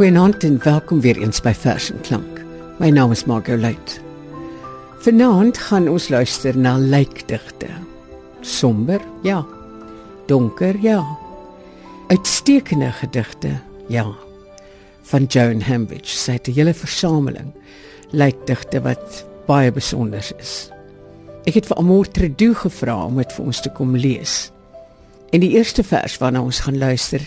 Goeienaand en welkom weer eens by Vers en Klank. My naam is Margot Luit. Vanaand gaan ons luister na lijkdigte. Somber? Ja. Donker? Ja. Uitstekende gedigte? Ja. Van Joan Hambidge, sy het 'n hele versameling lijkdigte wat baie besonder is. Ek het vir Amor Tredu gevra om dit vir ons te kom lees. En die eerste vers waarna ons gaan luister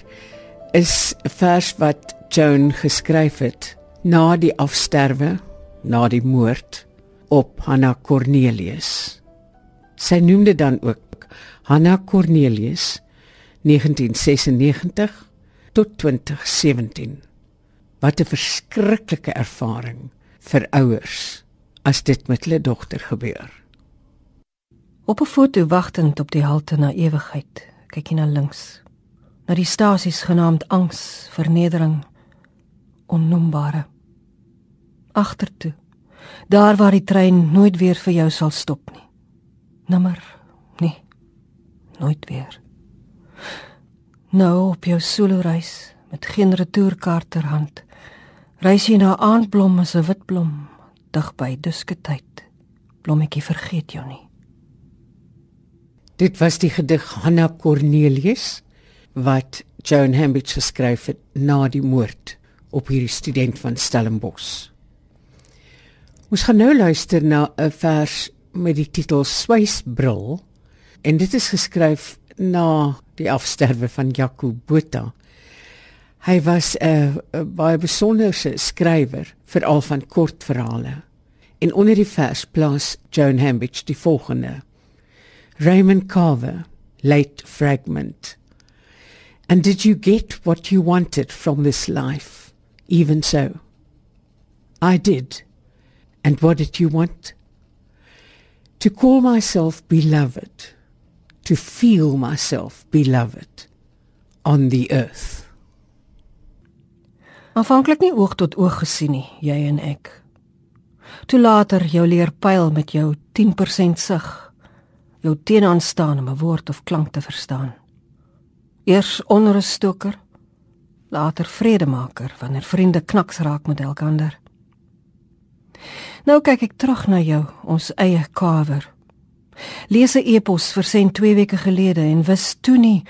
is 'n vers wat Joan geskryf het na die afsterwe, na die moord op Hanna Cornelius. Sy noem dit dan ook Hanna Cornelius 1996 tot 2017. Wat 'n verskriklike ervaring vir ouers as dit met hulle dogter gebeur. Op 'n foto wagtend op die halte na ewigheid, kyk jy na links. Na die stasies genaamd angs, vernedering, onnoembare. Agtertoe. Daar waar die trein nooit weer vir jou sal stop nie. Nimmer nie. Nooit weer. Nou op jou solo reis met geen retourkaart ter hand. Reis jy na aandblom as 'n wit blom dig by dusketyd. Blommetjie vergeet jou nie. Dit was die gedig Hanna Cornelius wat Joan Hambidge geskryf het na die moord op hierdie student van Stellenbosch. Ons gaan nou luister na 'n vers met die titel Swysbril en dit is geskryf na die afsterwe van Jaco Botha. Hy was 'n baie besondere skrywer veral van kortverhale. En onder die vers plaas Joan Hambidge die volgende: Raymond Carver, late fragment. And did you get what you wanted from this life? Even so. I did. And what did you want? To call myself beloved, to feel myself beloved on the earth. Aanvanklik nie oog tot oog gesien nie, jy en ek. Toe later jou leer pyl met jou 10% sig, jou teenaanstaan om 'n woord of klank te verstaan. Eers onrusstoker, later vredemaker wanneer vriende knaks raak met elkander. Nou kyk ek terug na jou, ons eie kawer. Lees 'n epos versend 2 weke gelede en wis toe nie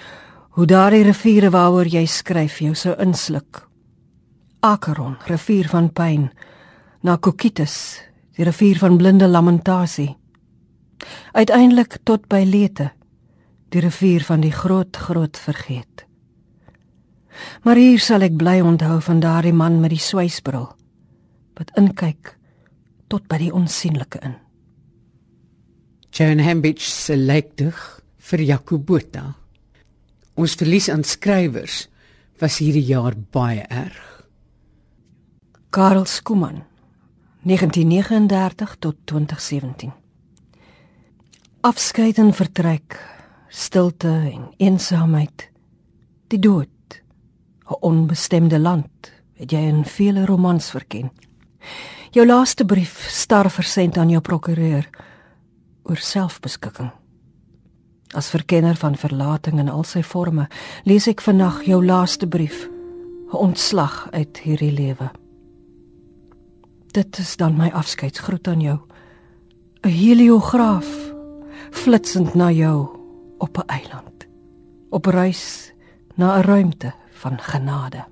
hoe daardie riviere waaroor jy skryf jou sou insluk. Acheron, rivier van pyn, na Kokitus, die rivier van blinde lamentasie. Uiteindelik tot by Lete, die rivier van die groot groot vergeet. Maar hier sal ek bly onthou van daardie man met die swysbril wat inkyk tot by die onsigbare in. Joan Hambidge se lekdig vir Jakobota. Ons verlies aan skrywers was hierdie jaar baie erg. Karel Skuman 1939 tot 2017. Afskeid en vertrek, stilte en eensaamheid, die dood, 'n onbestemde land, het jy in vele romans verken. Jou laaste brief star versend aan jou prokureur oor selfbeskikking. As verkenner van verlating in al sy forme, lees ek vandag jou laaste brief, 'n ontslag uit hierdie lewe. Dit is dan my afskeidsgroet aan jou. 'n Heliograaf flitsend na jou op 'n eiland. Op reis na 'n ruimte van genade.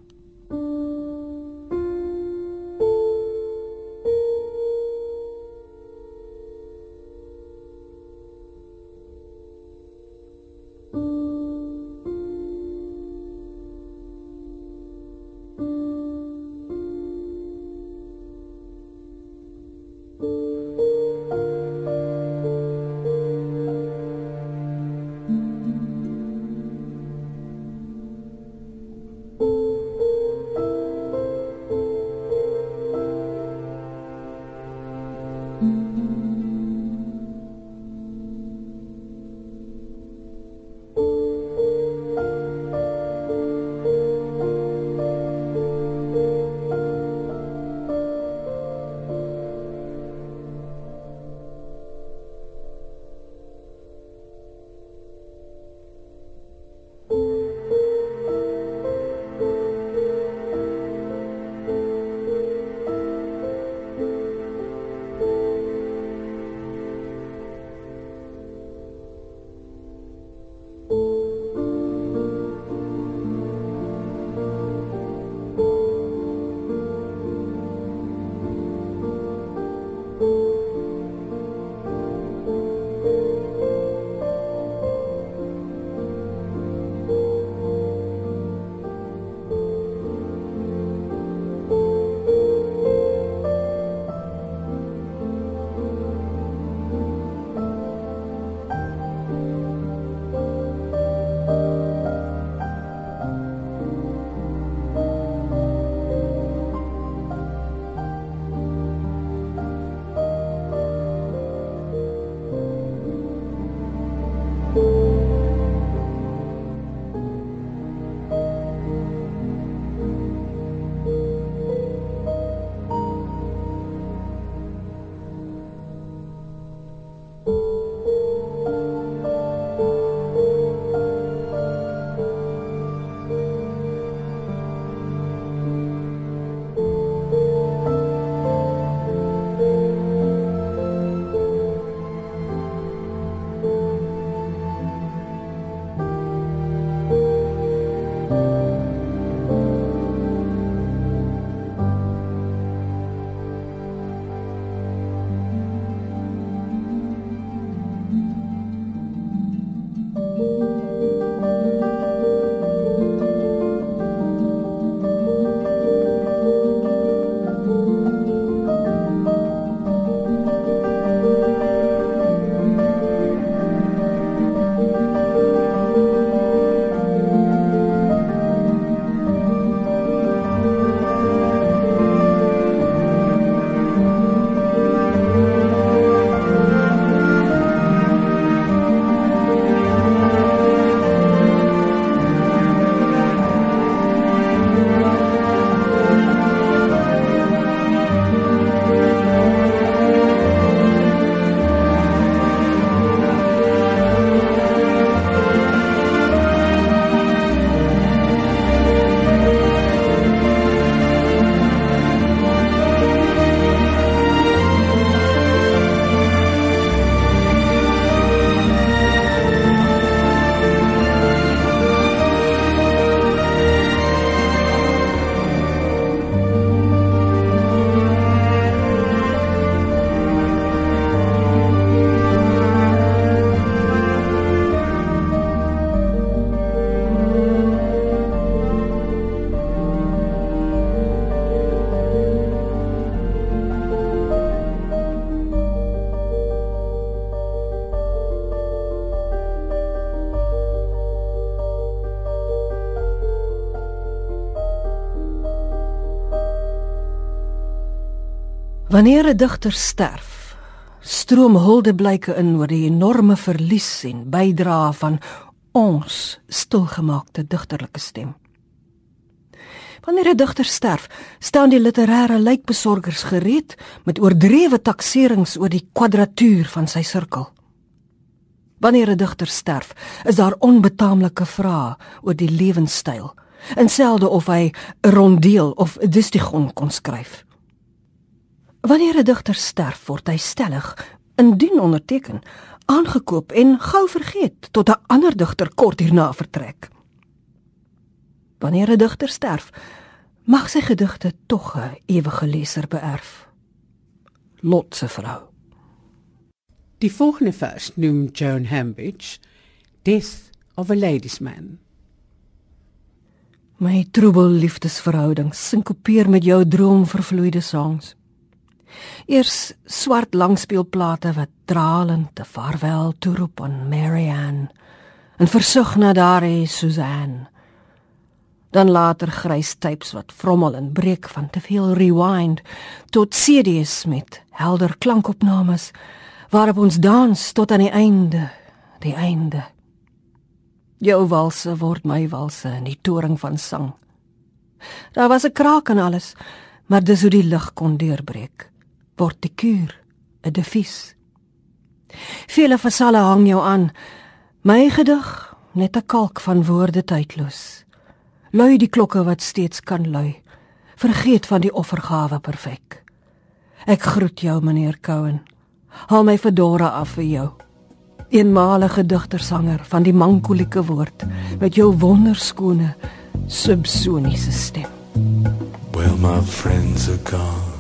Wanneer 'n digter sterf, stroom huldeblyke in oor die enorme verlies en bydra van ons stilgemaakte digterlike stem. Wanneer 'n digter sterf, staan die literêre lijkbesorgers gereed met oordrewe takserings oor die kwadratuur van sy sirkel. Wanneer 'n digter sterf, is daar onbetaamlike vrae oor die lewenstyl, inselde of hy 'n rondeel of 'n distigon kon skryf. Wanneer 'n digter sterf, word hy stellig indien onderteken aangekoop en gou vergeet tot 'n ander digter kort hierna vertrek. Wanneer 'n digter sterf, mag sy gedigte tog 'n ewige leser beerf. Lot se vrou. Die volgende vers noem Joan Hambidge Death of a Ladies Man. My troebel liefdesverhouding sinkopeer met jou droomvervloeide songs. Eers swart langspeelplate wat dralend te vaarwel toeroep aan Marianne en versug na daardie Suzanne. Dan later grys tapes wat vrommel en breek van te veel rewind tot CD's met helder klankopnames waarop ons dans tot aan die einde die einde. Jou walse word my walse in die toring van sang. Daar was 'n kraak en alles maar dis hoe die lig kon deurbreek kuur 'n devies vele fasalle hang jou aan my gedig net 'n kalk van woorde tydloos lui die klokke wat steeds kan lui. Vergeet van die offergawe perfek. Ek groet jou meneer Cowan. Haal my fedora af vir jou. Eenmalige digtersanger van die mankolieke woord met jou wonderskone subsoniese stem. Well my friends are gone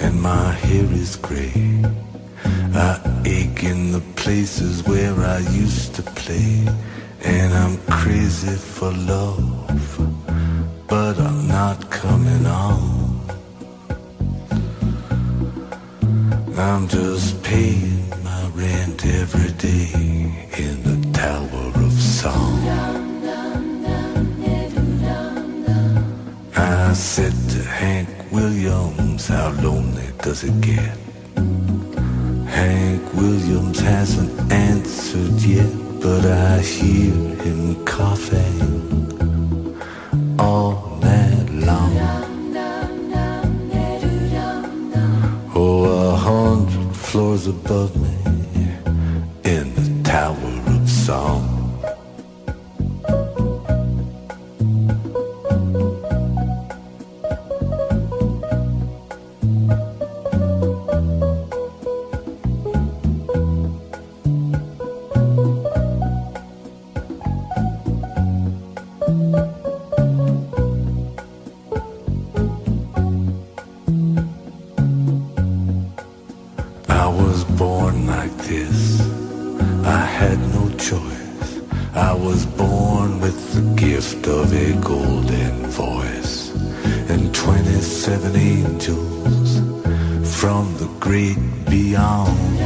and my hair is gray. I ache in the places where I used to play. And I'm crazy for love, but I'm not coming on. I'm just paying my rent every day in the Tower of Song. I said to Hank Williams, how lonely does it get? Hank Williams hasn't answered yet but I hear him coughing all night long. Oh, a hundred floors above me this. I had no choice. I was born with the gift of a golden voice and 27 angels from the great beyond.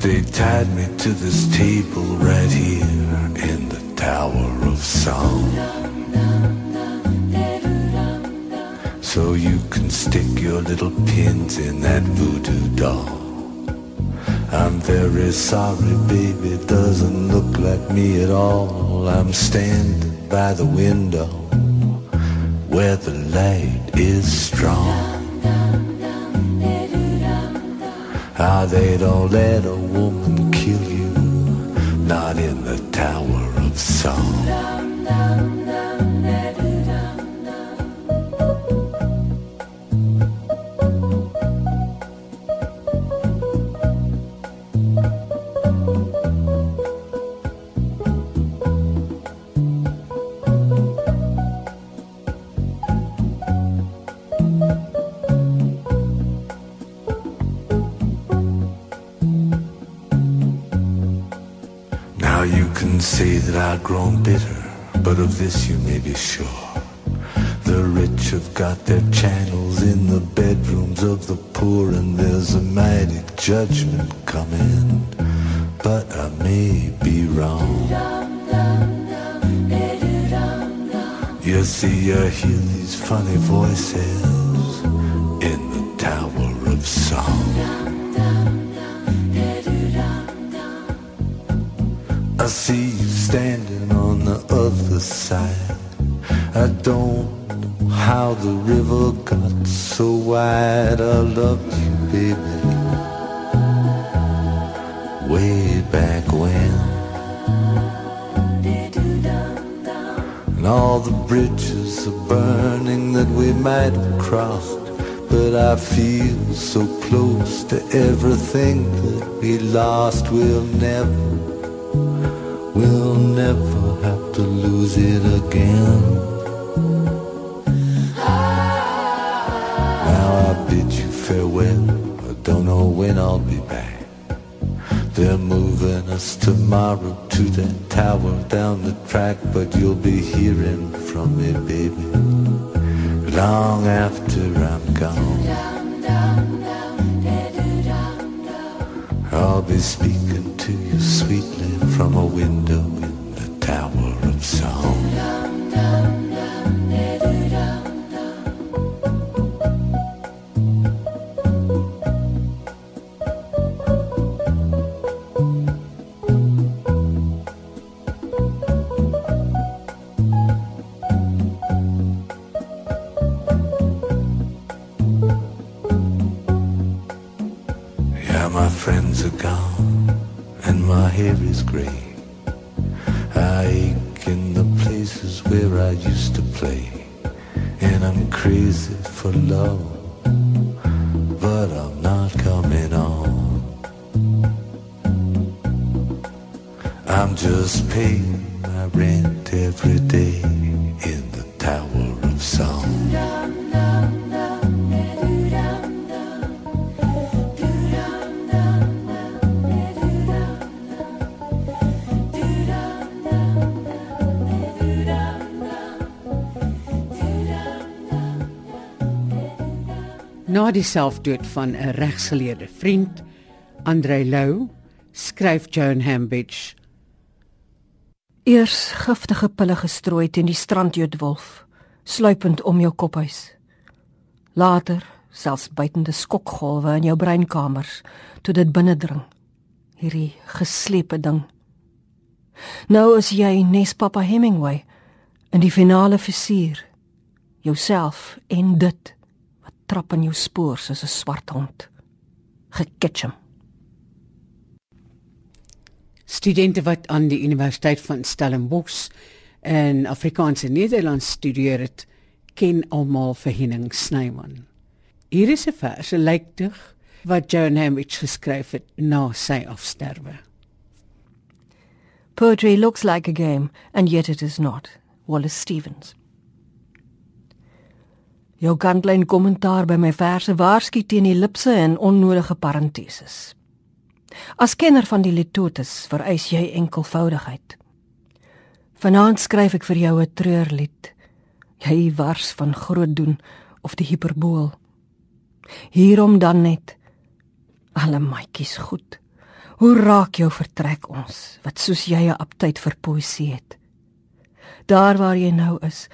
They tied me to this table right here in the Tower of Song. Sorry, baby, doesn't look like me at all. I'm standing by the window where the light is strong. Ah, they don't let a woman kill you, not in the have got their channels in the bedrooms of the poor, and there's a mighty judgment coming. But I may be wrong. You see, I hear these funny voices in the Tower of Song. I see you standing on the other side. I don't how the river got so wide. I love you, baby. Way back when. And all the bridges are burning that we might have crossed. But I feel so close to everything that we lost. We'll never, we'll never have to lose it again. Farewell. I don't know when I'll be back. They're moving us tomorrow to that tower down the track, but you'll be hearing from me, baby, long after I'm gone. I'll be speaking to you sweetly from a window in the Tower of Song. Paying my rent every day in the Tower of Song. Na die selfdood van 'n regsgeleerde vriend, Andre Lou, skryf Joan Hambidge Eers giftige pille gestrooi teen die strandjoodwolf, sluipend om jou kophuis. Later, selfs buitende skokgolwe in jou breinkamers toe dit binnendring. Hierdie geslepe ding. Nou is jy nespapa Hemingway in die finale fusier. Jouself en dit wat trap in jou spoor soos 'n swart hond. Geketch hom. Studente wat aan die Universiteit van Stellenbosch in Afrikaans en Nederlands studeer het, ken almal vir Henning Snyman. Hier is 'n vers, 'n lijkdig wat Joan Hambidge geskryf het na sy afsterwe. Poetry looks like a game, and yet it is not. Wallace Stevens. Jou kantlyn kommentaar by my verse waarsku teen ellipse en onnodige parenteses. As kenner van die litotes vereis jy enkelvoudigheid. Vanaand skryf ek vir jou 'n treurlied. Jy wars van groot doen of die hiperbool. Hierom dan net alle maatjies goed. Hoe raak jou vertrek ons wat soos jy 'n aptyd vir poësie het. Daar waar jy nou is,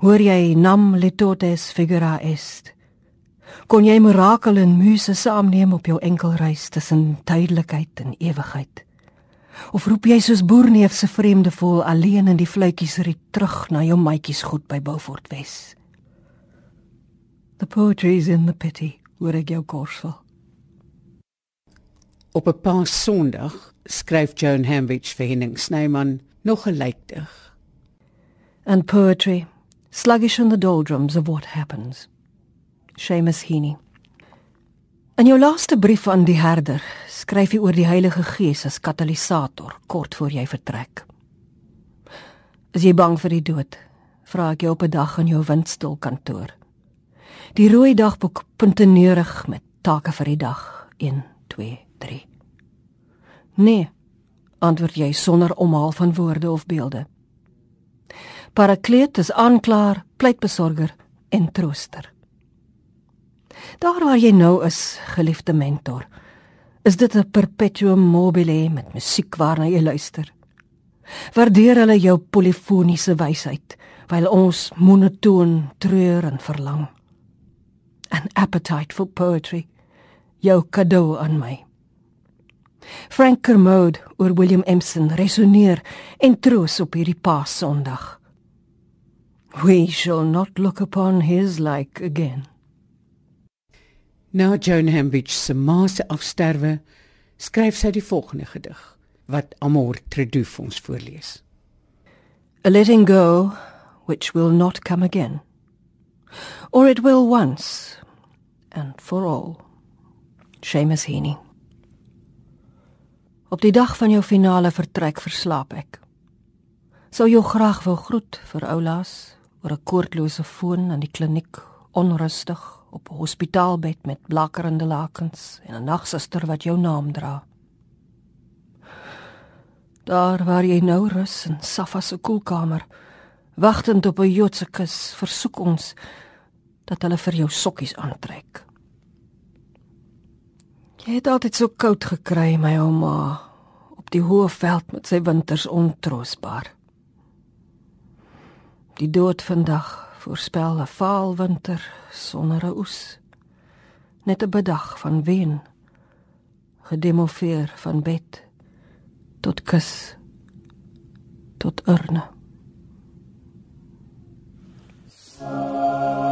hoor jy nam litotes figura est. Kon jy mirakel en muse saamneem op jou enkelreis tussen tydelikheid en ewigheid? Of roep jy soos boerneef se vreemde voel alleen in die fluitjies ry terug na jou maatjies goed by Beaufort Wes? The poetry is in the pity, hoor ek jou korsel. Op 'n Paas Sondag skryf Joan Hambidge vir Henning Snyman nog 'n lijkdig. And poetry, sluggish in the doldrums of what happens. Seamus Heaney. In jou laaste brief aan die herder skryf jy oor die Heilige Gees as katalisator kort voor jy vertrek. Is jy bang vir die dood? Vra ek jou op 'n dag in jou windstoel kantoor. Die rooi dagboek punteneurig met take vir die dag 1 2 3. Nee, antwoord jy sonder omhaal van woorde of beelde. Parakleet is aanklaer, pleitbesorger en trooster. Daar waar jy nou is, geliefde mentor, is dit 'n perpetuum mobile met musiek waarna jy luister. Waardeer hulle jou polifoniese wysheid While ons monotoon treur en verlang. An appetite for poetry. Jou cadeau aan my. Frank Kermode oor William Empson resoneer en troos op hierdie Paasondag. We shall not look upon his like again. Na Joan Hambidge se ma se afsterwe, skryf sy die volgende gedig wat Amor Tredouf ons voorlees. A letting go which will not come again. Or it will once and for all. Seamus Heaney. Op die dag van jou finale vertrek verslaap ek. Sou jou graag wou groet vir oulaas oor 'n koordlose foon in die kliniek, onrustig op 'n hospitaalbed met blakkerende lakens en 'n nagsuster wat jou naam dra. Daar waar jy nou rus in Safa se koelkamer, wagtend op 'n Joodse kus, versoek ons dat hulle vir jou sokkies aantrek. Jy het altyd so koud gekry, my ouma, op die hoë veld met sy winters ontroosbaar. Die dood vandag voorspel 'n vaal winter sonder 'n oes. Net 'n bedag van wen. Gedemoveer van bed tot kus tot urne. You.